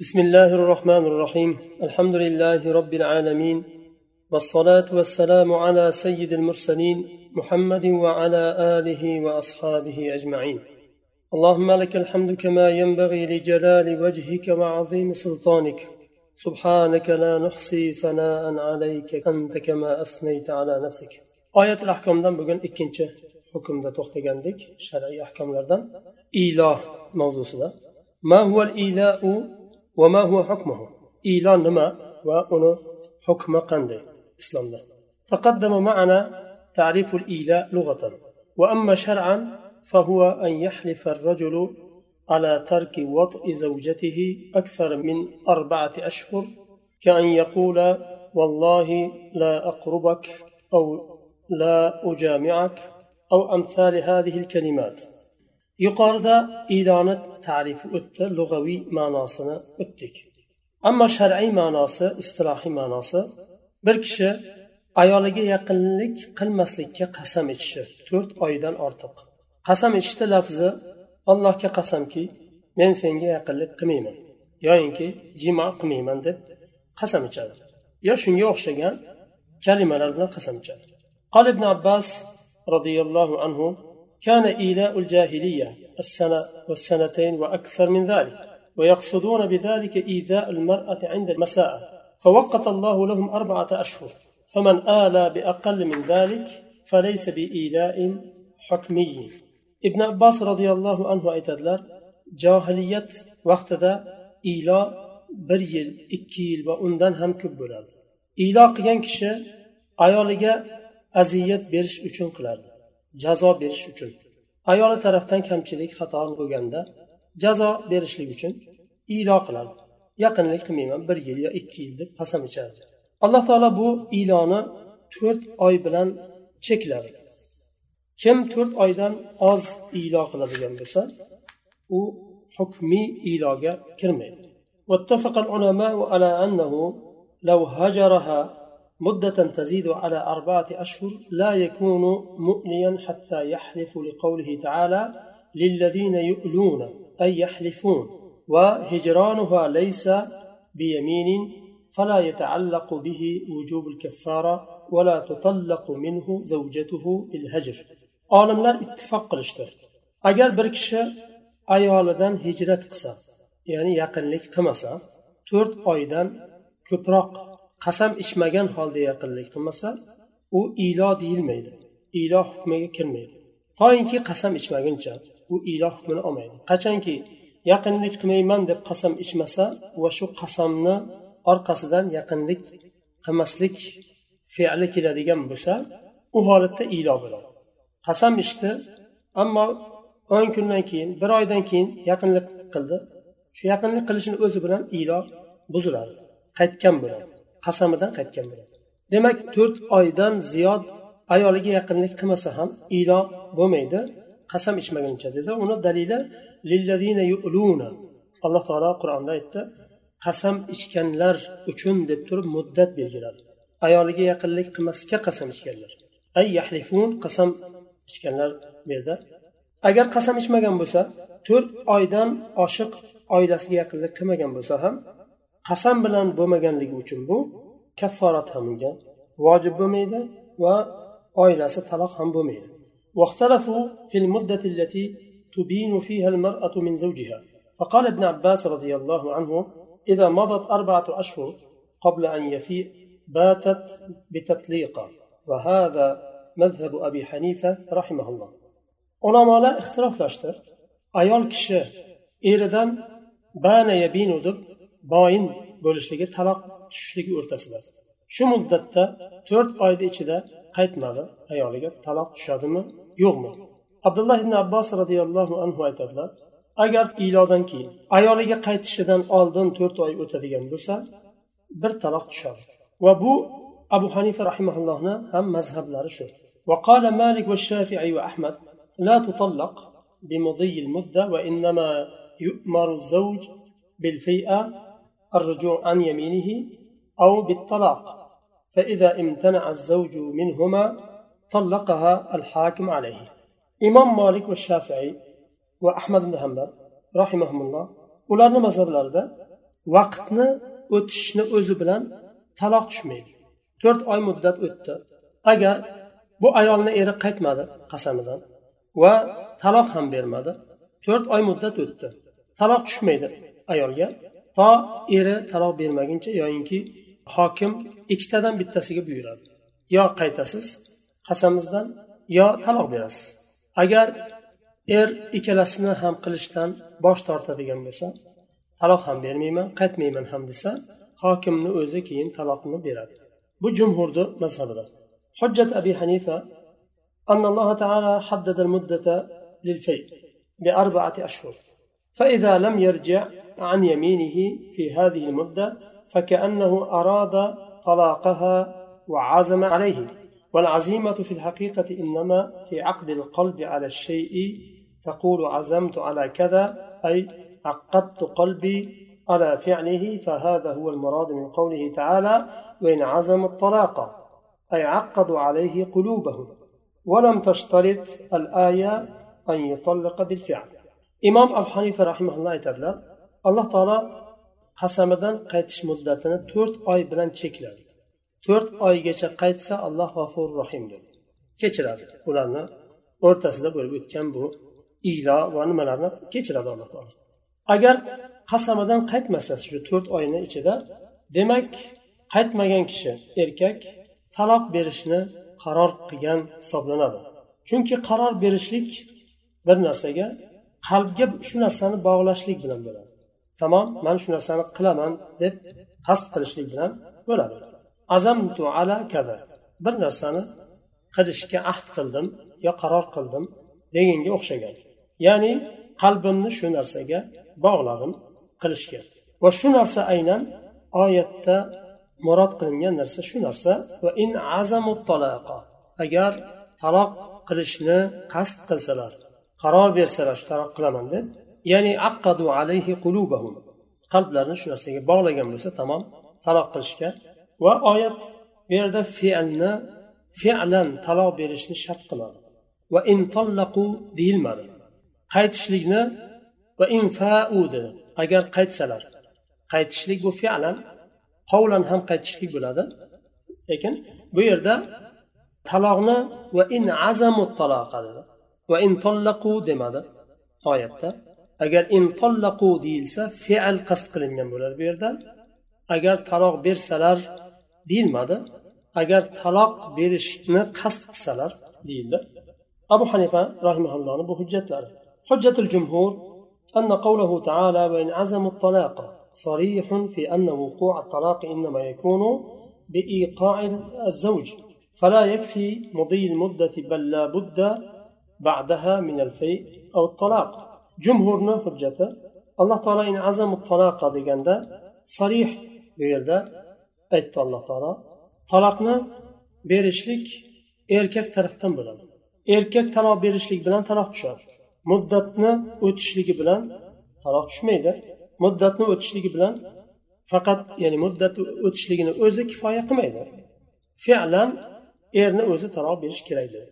بسم الله الرحمن الرحيم الحمد لله رب العالمين والصلاة والسلام على سيد المرسلين محمد وعلى آله وأصحابه أجمعين اللهم لك الحمد كما ينبغي لجلال وجهك وعظيم سلطانك سبحانك لا نحصي ثناء عليك أنت كما أثنيت على نفسك آية الأحكام دم بقول إكنشة حكم دا توختگندك شرعي أحكام لردن إله موضوع ما هو الإيلاء وما هو حكمه؟ إيلاء نما وأنه حكم قندي إسلام ده. تقدم معنا تعريف الإيلاء لغة. وأما شرعا فهو أن يحلف الرجل على ترك وطء زوجته أكثر من أربعة أشهر كأن يقول والله لا أقربك أو لا أجامعك أو أمثال هذه الكلمات. yuqorida idoni tarifi o'tdi lug'aviy ma'nosini o'tdik. Ammo shar'iy ma'nosi istilohiy ma'nosi bir kishi ayoliga yaqinlik qilmaslikka qasam ichishi to'rt oydan ortiq. Qasam ichishda lafzi allohga qasamki men senga yaqinlik qilmayman yoyinki jimo qilmayman deb qasam ichadi. Yo shunga o'xshagan kalimalar bilan qasam ichadi. Qol ibn abbas roziyallohu anhu كان إيلاء الجاهلية السنة والسنتين وأكثر من ذلك ويقصدون بذلك إيذاء المرأة عند المساء فوقت الله لهم أربعة أشهر فمن آلى بأقل من ذلك فليس بإيلاء حكمي. ابن عباس رضي الله عنه johiliyat vaqtida ilo bir yil ikki yil va undan ham ko'p bo'ladi ayoliga aziyat berish uchun qiladi jazo berish uchun ayoli tarafdan kamchilik xato bo'lganda jazo berishlik uchun ilo qiladi yaqinlik qilmayman bir yil yo ikki yil deb qasam ichadi alloh taolo bu iloni to'rt oy bilan chekladi kim to'rt oydan oz ilo qiladigan bo'lsa u hukmiy iloga kirmaydi واتفق العلماء على أنه لو هجرها مدة تزيد على أربعة أشهر لا يكون مؤليا حتى يحلف لقوله تعالى للذين يؤلون أي يحلفون وهجرانها ليس بيمين فلا يتعلق به وجوب الكفارة ولا تطلق منه زوجته بالهجر. olimlar ittifoq qilishdi agar bir kishi ayolidan hijrat qilsa ya'ni yaqinlik qilmasa to'rt oydan ko'proq qasam ichmagan holda yaqinlik qilmasa u ilo deyilmaydi. Ilo hukmiga kirmaydi. Toinki qasam ichmaguncha u ilo hukmini olmaydi. Qachonki yaqinlik qilmayman deb qasam ichmasa va shu qasamni orqasidan yaqinlik qilmaslik fe'li keladigan bo'lsa u holatda ilo bo'ladi. Qasam ichdi ammo o'n kundan keyin bir oydan keyin yaqinlik qildi. Shu yaqinlik qilishini o'zi bilan ilo buziladi qaytgan bo'ladi. Qasamidan qaytgan bo'ladi. Demak to'rt oydan ziyod ayoliga yaqinlik qilmasa ham ilo bo'lmaydi qasam ichmaguncha dedi. Uni dalili alloh taolo qur'onda aytdi qasam ichganlar uchun deb turib muddat belgiladi. Ayoliga yaqinlik qilmaslikka qasam ichganlar. Ay yahlifun qasam ichganlar bu yerda agar qasam ichmagan bo'lsa to'rt oydan oshiq oilasiga yaqinlik qilmagan bo'lsa ham qasam bilan bo'lmaganligi uchun bu kafforat ham unga vojib bo'lmaydi va oilasi taloq ham bo'lmaydi. فقال ابن عباس رضي الله عنه إذا مضت أربعة أشهر قبل أن يفي باتت بتطليقة وهذا مذهب أبي حنيفة رحمه الله أنا اختلاف لاشتر أيال كشه إيردن بان يبين دب boyin bo'lishligi taloq tushishligi o'rtasida shu muddatda to'rt oyni ichida qaytmadi ayoliga taloq tushadimi yo'qmi abdulloh ibn abbos roziyallohu anhu aytadilar agar ilodan keyin ayoliga qaytishidan oldin to'rt oy o'tadigan bo'lsa bir taloq tushadi va bu abu hanifa rahimaullohni ham mazhablari shu وقال مالك والشافعي وأحمد لا تطلق بمضي المدة وإنما يؤمر الزوج بالفيئة الرجوع عن يمينه أو بالطلاق فإذا امتنع الزوج منهما طلقها الحاكم عليه إمام مالك والشافعي وأحمد بن حنبل رحمهم الله ularni mazhablarida vaqtni o'tishni o'zi bilan taloq tushmaydi to'rt oy muddat o'tdi agar bu ayolni eri qaytmadi qasamidan va taloq ham bermadi to'rt oy muddat o'tdi taloq tushmaydi ayolga to eri taloq bermaguncha yoyinki hokim ikkitadan bittasiga buyuradi yo qaytasiz qasamizdan yo taloq berasiz agar er ikkalasini ham qilishdan bosh tortadigan bo'lsa taloq ham bermayman qaytmayman ham desa hokimni o'zi keyin taloqni beradi bu jumhurni mazhabida hujjat abi hanifa أن الله تعالى حدد المدة للفيء بأربعة أشهر فإذا لم يرجع عن يمينه في هذه المدة فكأنه أراد طلاقها وعزم عليه. والعزيمة في الحقيقة إنما في عقد القلب على الشيء تقول عزمت على كذا أي عقدت قلبي على فعله فهذا هو المراد من قوله تعالى وإن عزموا الطلاق أي عقدوا عليه قلوبهم. ولم تشترط الآية أن يطلق بالفعل. imom abu hanifa rahimaulloh aytadilar alloh taolo qasamidan qaytish muddatini to'rt oy bilan chekladi. To'rt oygacha qaytsa alloh g'afurur rohimdir kechiradi. Ularni o'rtasida bo'lib o'tgan bu iylo va nimalarni kechiradi alloh taolo. Agar qasamidan qaytmasa shu to'rt oyni ichida demak qaytmagan kishi erkak taloq berishni qaror qilgan hisoblanadi. Chunki qaror berishlik bir narsaga qalbga shu narsani bog'lashlik bilan bo'ladi. Tamom man shu narsani qilaman deb qasd qilishlik bilan bo'ladi. Azamtu ala kaza. Bir narsani qilishga ahd qildim yo qaror qildim deganga o'xshagan. Ya'ni qalbimni shu narsaga bog'ladim qilishga. Va shu narsa aynan oyatda murod qilingan narsa shu narsa. Va in azamu talaqa. Agar taloq qilishni qasd qilsalar qaror bersalar shu taloq qilaman deb ya'ni aqqadu alayhi qulubahum. Qalblarini shu narsaga bog'lagan bo'lsa tamom taloq qilishga. Va oyat bu yerda fe'lni fe'lan taloq berishni shart qiladi. Va in tallaqu deyilmadi. Qaytishlikni va in fau dedi. Agar qaytsalar qaytishlik bu fe'lan qovlan ham qaytishlik bo'ladi. Lekin bu yerda taloqni va in azamu taloqa dedi. Va in tollaqu demadi oyatda agar in tollaqu deyilsa fe'l qasd qilingan bo'ladi bu yerda agar taloq bersalar deyilmadi agar taloq berishni qasd qilsalar deyildi abu hanifa rahimaullohni bu hujjatlari hujjatul jumhur أن قوله تعالى وإن عزموا الطلاق صريح في أن وقوع الطلاق إنما يكون بإيقاع الزوج فلا يكفي مضي المدة بل لا بد بعدها من الفيء أو الطلاق جمهورنا حجته الله تعالى إن عزموا الطلاق دeganda صريح bu yerda aytdi alloh taolo taloqni berishlik erkak tarafdan bo'ladi erkak taloq berishlik bilan taloq tushadi muddatni o'tishligi bilan taloq tushmaydi muddatni o'tishligi bilan faqat ya'ni muddat o'tishligini o'zi kifoya qilmaydi fe'lan erni o'zi taloq berish kerak dedi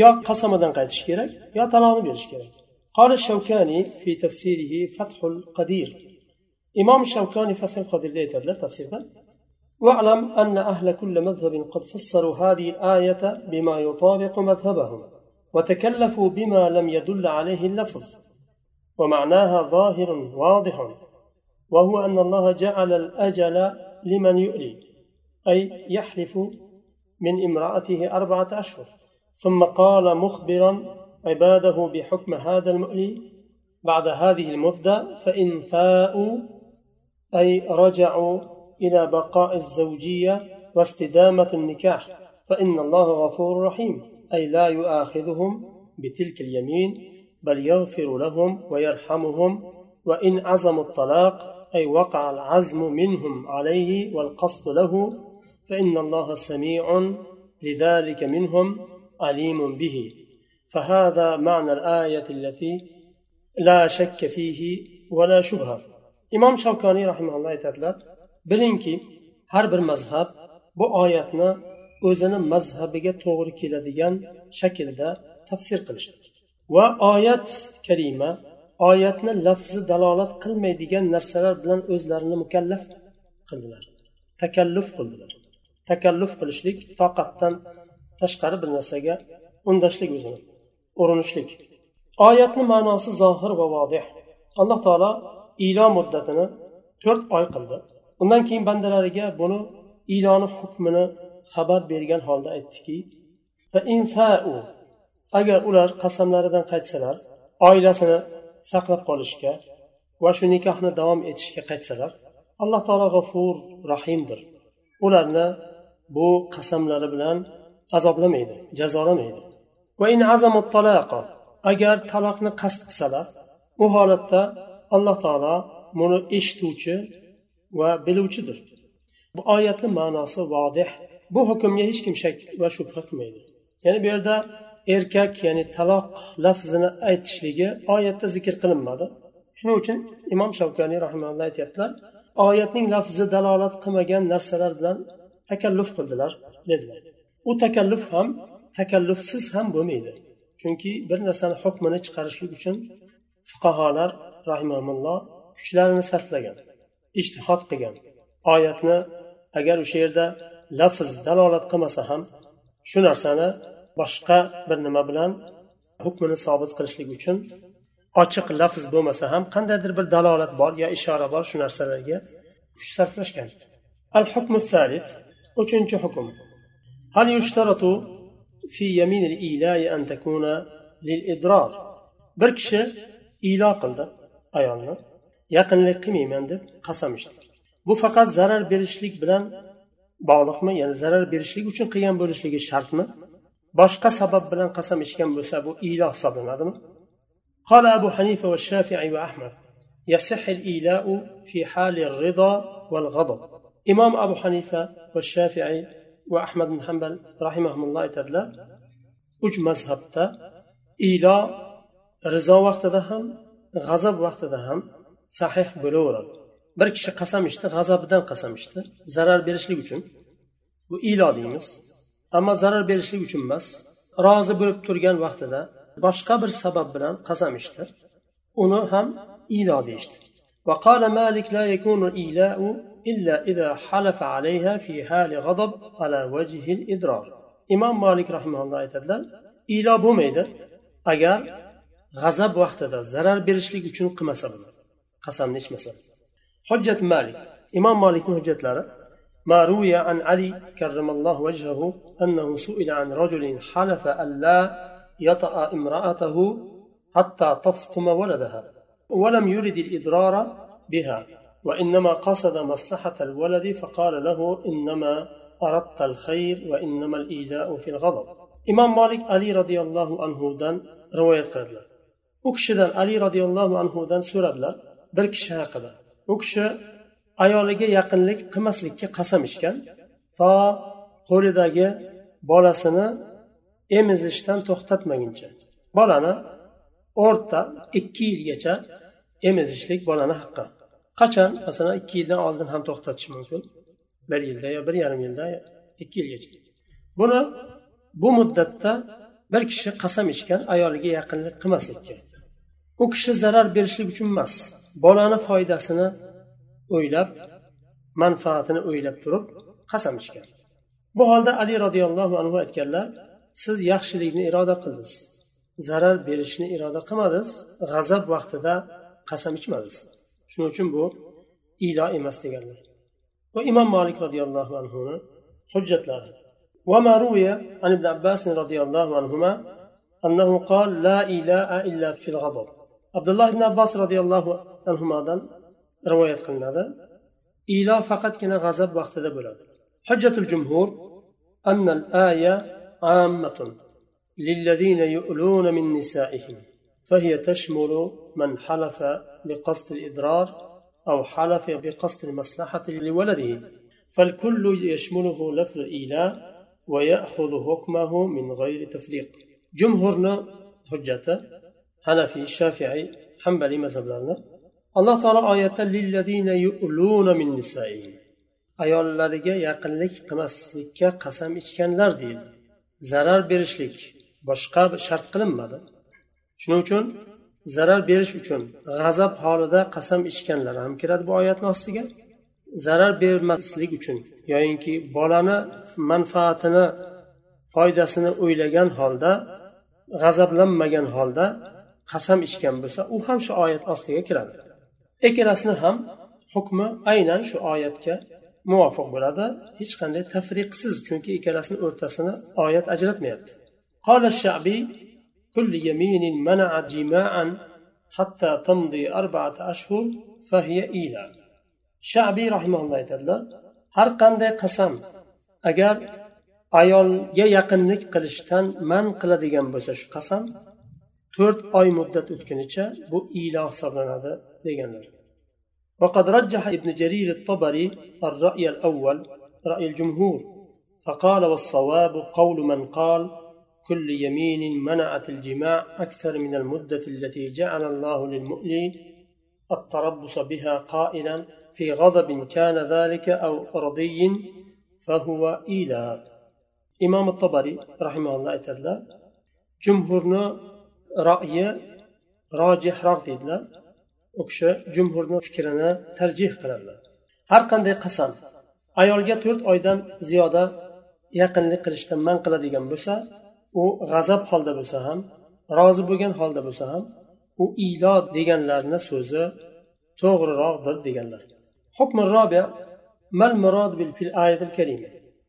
yo qasamadan qaytish kerak yo taloqni berish kerak قال الشوكاني في تفسيره فتح القدير. إمام الشوكاني فتح القدير ده تفسير واعلم أن أهل كل مذهب قد فسروا هذه الآية بما يطابق مذهبهم وتكلفوا بما لم يدل عليه اللفظ ومعناها ظاهر واضح وهو أن الله جعل الأجل لمن يؤلي أي يحلف من امرأته أربعة أشهر. ثم قال مخبرا عباده بحكم هذا المؤلي بعد هذه المدة فإن فاءوا أي رجعوا إلى بقاء الزوجية واستدامة النكاح فإن الله غفور رحيم أي لا يؤاخذهم بتلك اليمين بل يغفر لهم ويرحمهم وإن عزموا الطلاق أي وقع العزم منهم عليه والقصد له فإن الله سميع لذلك منهم عليم به فهذا معنى الآية التي لا شك فيه ولا شبهة إمام شوكاني رحمه الله تعالى bilingki har bir mazhab bu oyatni o'zini mazhabiga to'g'ri keladigan shaklda tafsir qilishdi va oyat kalima oyatni lafzi dalolat qilmaydigan narsalar bilan o'zlarini mukallaf qildilar takalluf qildilar takalluf qilishlik toqatdan tashqari bir narsaga undashlik o'zini. Urinishlik. Oyatni ma'nosi zohir va vodih. Alloh taolo ilo muddatini to'rt oy qildi. Undan keyin bandalariga buni iloni hukmini xabar bergan holda aytdiki agar ular qasamlaridan qaytsalar oilasini saqlab qolishga va shu nikohni davom etishga qaytsalar alloh taolo g'afur rahimdir. Ularni bu qasamlari bilan azoblamaydi jazolamaydi. Agar taloqni qasd qilsalar u holatda alloh taolo buni eshituvchi va biluvchidir. Bu oyatni ma'nosi vodih. Bu hukmga hech kim shak va shubha qilmaydi. Ya'ni bu yerda erkak ya'ni taloq lafzini aytishligi oyatda zikr qilinmadi. Shuning uchun imom shavkaniy rahimalloh aytyaptilar oyatning lafzi dalolat qilmagan narsalar bilan takalluf qildilar dedilar. U takalluf ham takallufsiz ham bo'lmaydi. Chunki bir narsani hukmini chiqarishlik uchun fuqarolar rahimaulloh kuchlarini sarflagan ishtihod qilgan. Oyatni agar o'sha yerda lafz dalolat qilmasa ham shu narsani boshqa bir nima bilan hukmini sobit qilishlik uchun ochiq lafz bo'lmasa ham qandaydir bir dalolat bor yo ishora bor shu narsalarga kuch sarflashgan. Al hukmu uchinchi hukm. هل يشترط في يمين الإيلاء أن تكون للإضرار. بركشة إيلاء قلد. أيانا يقن لقمي من دب قسم بو فقط زرر بيرشليك بلان باولق يعني زرر بيرشليك وشن قيام بيرشليك شرط ما. باش سبب بلان قسم اشتر بو سبو إيلاء قال أبو حنيفة والشافعي وأحمد. يصح الإيلاء في حال الرضا والغضب. إمام أبو حنيفة والشافعي وأحمد بن حنبل رحمهم الله تعالى uch mazhabda ilo rizo vaqtida ham g'azab vaqtida ham sahih bo'laveradi bir kishi qasam ichdi g'azabidan qasam ichdi zarar berishlik uchun bu ilo deymiz ammo zarar berishlik uchun emas rozi bo'lib turgan vaqtida boshqa bir sabab bilan qasam ichdi uni ham ilo deyishdi وقال مالك لا يكون الإيلاء إلا إذا حلف عليها في حال غضب على وجه الإضرار إمام مالك رحمه الله aytadilar ilo bo'lmaydi agar g'azab vaqtida zarar berishlik uchun qilmasa qasamni ichmasa hujjat malik. Imom malikni hujjatlari ما روي عن علي كرم الله وجهه أنه سئل عن رجل حلف ألا يطأ امرأته حتى تفطم ولدها ولم يرد الإضرار بها وإنما قصد مصلحة الولد فقال له إنما أردت الخير وإنما الإيلاء في الغضب إمام مالك علي رضي الله عنه دان رواية قرر u kishidan ali roziyallohu anhudan so'radilar bir kishi haqida u kishi ayoliga yaqinlik qilmaslikka qasam ichgan to qo'lidagi bolasini emizishdan to'xtatmaguncha bolani o'rta ikki yilgacha emizishlik bolani haqqi qachon? Masalan ikki yildan oldin ham to'xtatish mumkin. Bir yilda yo bir yarim yilda ikki yilgacha. Buni bu muddatda bir kishi qasam ichgan ayoliga yaqinlik qilmaslikka u kishi zarar berishlik uchun emas bolani foydasini o'ylab manfaatini o'ylab turib qasam ichgan. Bu holda ali roziyallohu anhu aytganlar siz yaxshilikni iroda qildingiz zarar berishni iroda qilmadingiz g'azab vaqtida qasam ichmadingiz. شنو uchun bu إما emas وإمام مالك رضي الله roziyallohu حجة hujjatlari وما روي عن ابن عباس رضي الله عنهما أنه قال لا إله إلا في الغضب. عبد الله بن عباس رضي الله عنهما دان رواية قلنا هذا. إله فقط كنا غزب وقت حجة الجمهور أن الآية عامة للذين يؤلون من نسائهم فهي تشمل من حلف بقصد الإضرار أو حلف بقصد المصلحة لولده فالكل يشمله لفظ الإيلاء ويأخذ حكمه من غير تفريق جمهورنا حجته hanafiy shafiy hambaliy mazhablarni alloh taolo oyatda min ayollariga yaqinlik qilmaslikka qasam ichganlar deydi zarar berishlik boshqa shart qilinmadi shuning uchun zarar berish uchun g'azab holida qasam ichganlar ham kiradi bu oyatni ostiga. Zarar bermaslik uchun yoyinki bolani manfaatini foydasini o'ylagan holda g'azablanmagan holda qasam ichgan bo'lsa u ham shu oyat ostiga kiradi. Ikkalasini ham hukmi aynan shu oyatga muvofiq bo'ladi. Hech qanday tafriqsiz chunki ikkalasini o'rtasini oyat ajratmayapti. كل يمين منع جماعا حتى تمضي أربعة أشهر فهي إيلة شعبي رحمه الله aytadilar har qanday qasam agar ayolga yaqinlik qilishdan man qiladigan bo'lsa shu qasam to'rt oy muddat o'tgunicha bu iylo hisoblanadi deganlar وقد رجح ابن جرير الطبري الرأي الأول رأي الجمهور فقال والصواب قول من قال كل يمين منعت الجماع أكثر من المدة التي جعل الله للمؤمن التربص بها قائلا في غضب كان ذلك أو رضي فهو إيلاء إمام الطبري رحمه الله تعالى جمهورنا رأي راجح رأي u kishi jumhurni fikrini tarjih qiladilar har qanday qasam ayolga to'rt oydan ziyoda yaqinlik qilishdan man qiladigan bo'lsa u g'azab holda bo'lsa ham rozi bo'lgan holda bo'lsa ham u ilo deganlarni so'zi to'g'riroqdir deganlar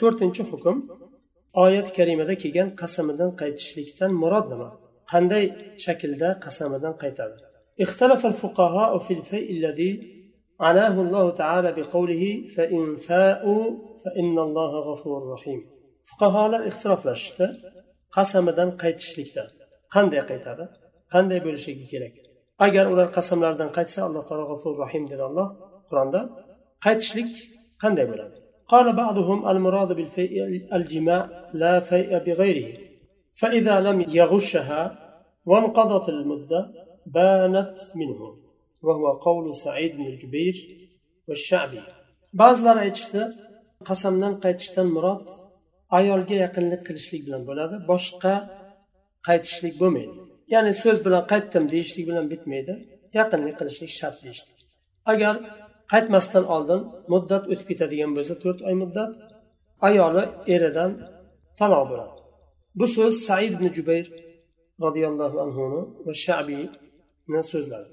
to'rtinchi hukm oyat karimada kelgan qasamidan qaytishlikdan murod nima qanday shaklda qasamidan qaytadi اختلف الفقهاء في الفيء الذي عناه الله تعالى بقوله فإن فاءوا فإن الله غفور رحيم فقهاء اختلاف لشتا qasamidan qaytishlikda qanday qaytadi qanday bo'lishligi kerak agar ular qasamlardan qaytsa alloh taolo g'afur rahim dedi alloh qur'onda qaytishlik qanday bo'ladi قال بعضهم المراد بالفيء الجماع لا فيء بغيره فإذا لم يغشها وانقضت المدة بانت منه وهو قول سعيد بن الجبير والشعبي ba'zilar aytishdi qasamdan qaytishdan murod ayolga yaqinlik qilishlik bilan bo'ladi boshqa qaytishlik bo'lmaydi ya'ni so'z bilan qaytdim deyishlik bilan bitmaydi yaqinlik qilishlik shart deyishdi agar qaytmasdan oldin muddat o'tib ketadigan bo'lsa to'rt oy muddat ayoli eridan taloq bo'ladi bu so'z said ibn jubayr roziyallohu anhuni va shabiyni so'zlari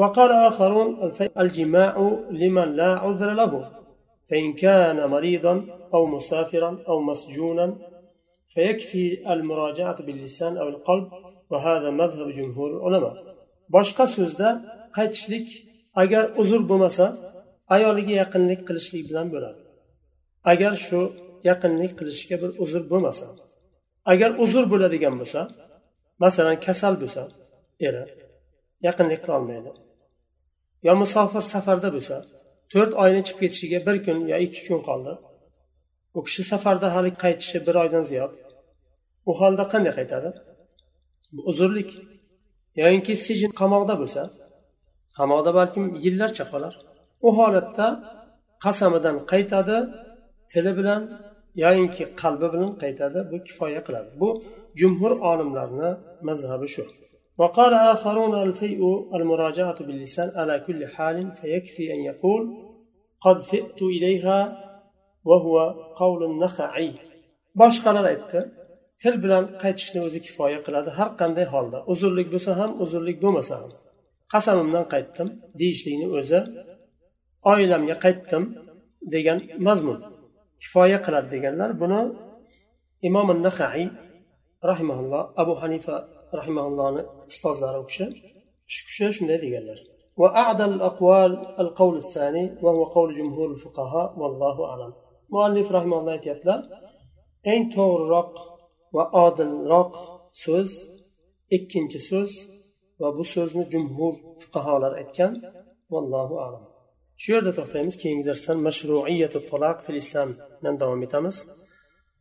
وقال آخرون الجماع لمن لا عذر له فإن كان مريضا أو مسافرا أو مسجونا فيكفي المراجعة باللسان أو القلب وهذا مذهب جمهور العلماء boshqa so'zda qaytishlik agar uzr bo'lmasa ayoliga yaqinlik qilishlik bilan bo'ladi agar shu yaqinlik qilishga bir uzr bo'lmasa agar uzr bo'ladigan bo'lsa masalan kasal bo'lsa eri yaqinlik qilolmaydi yo musofir safarda bo'lsa to'rt oyni chiqib ketishiga bir kun yo ikki kun qoldi. U kishi safarda hali qaytishi bir oydan ziyod. U holda qanday qaytadi? Uzrlik. Yoyinki sijin qamoqda bo'lsa qamoqda balkim yillarcha qolar. U holatda qasamidan qaytadi tili bilan yoyinki qalbi bilan qaytadi bu kifoya qiladi. Bu jumhur olimlarni mazhabi shu. وقال آخرون الفيء المراجعة باللسان على كل حال فيكفي أن يقول قد فئت إليها وهو قول النخعي boshqalar aytdi til bilan qaytishni o'zi kifoya qiladi har qanday holda uzrlik bo'lsa ham uzrlik bo'lmasa ham qasamimdan qaytdim deyishlikni o'zi oilamga qaytdim degan mazmun kifoya qiladi deganlar buni imom nahaiy rahimaulloh abu hanifa rahimaullohni ustozlari u kishi shu kishi shunday deganlar وأعدل الأقوال القول الثاني وهو قول جمهور الفقهاء والله أعلم مؤلف رحمه الله aytyaptilar eng to'g'riroq va odilroq so'z ikkinchi so'z va bu so'zni jumhur fuqarolar aytgan vallohu alam shu yerda to'xtaymiz keyingi darsdan mashruiyatu taloq fil islomdan davom etamiz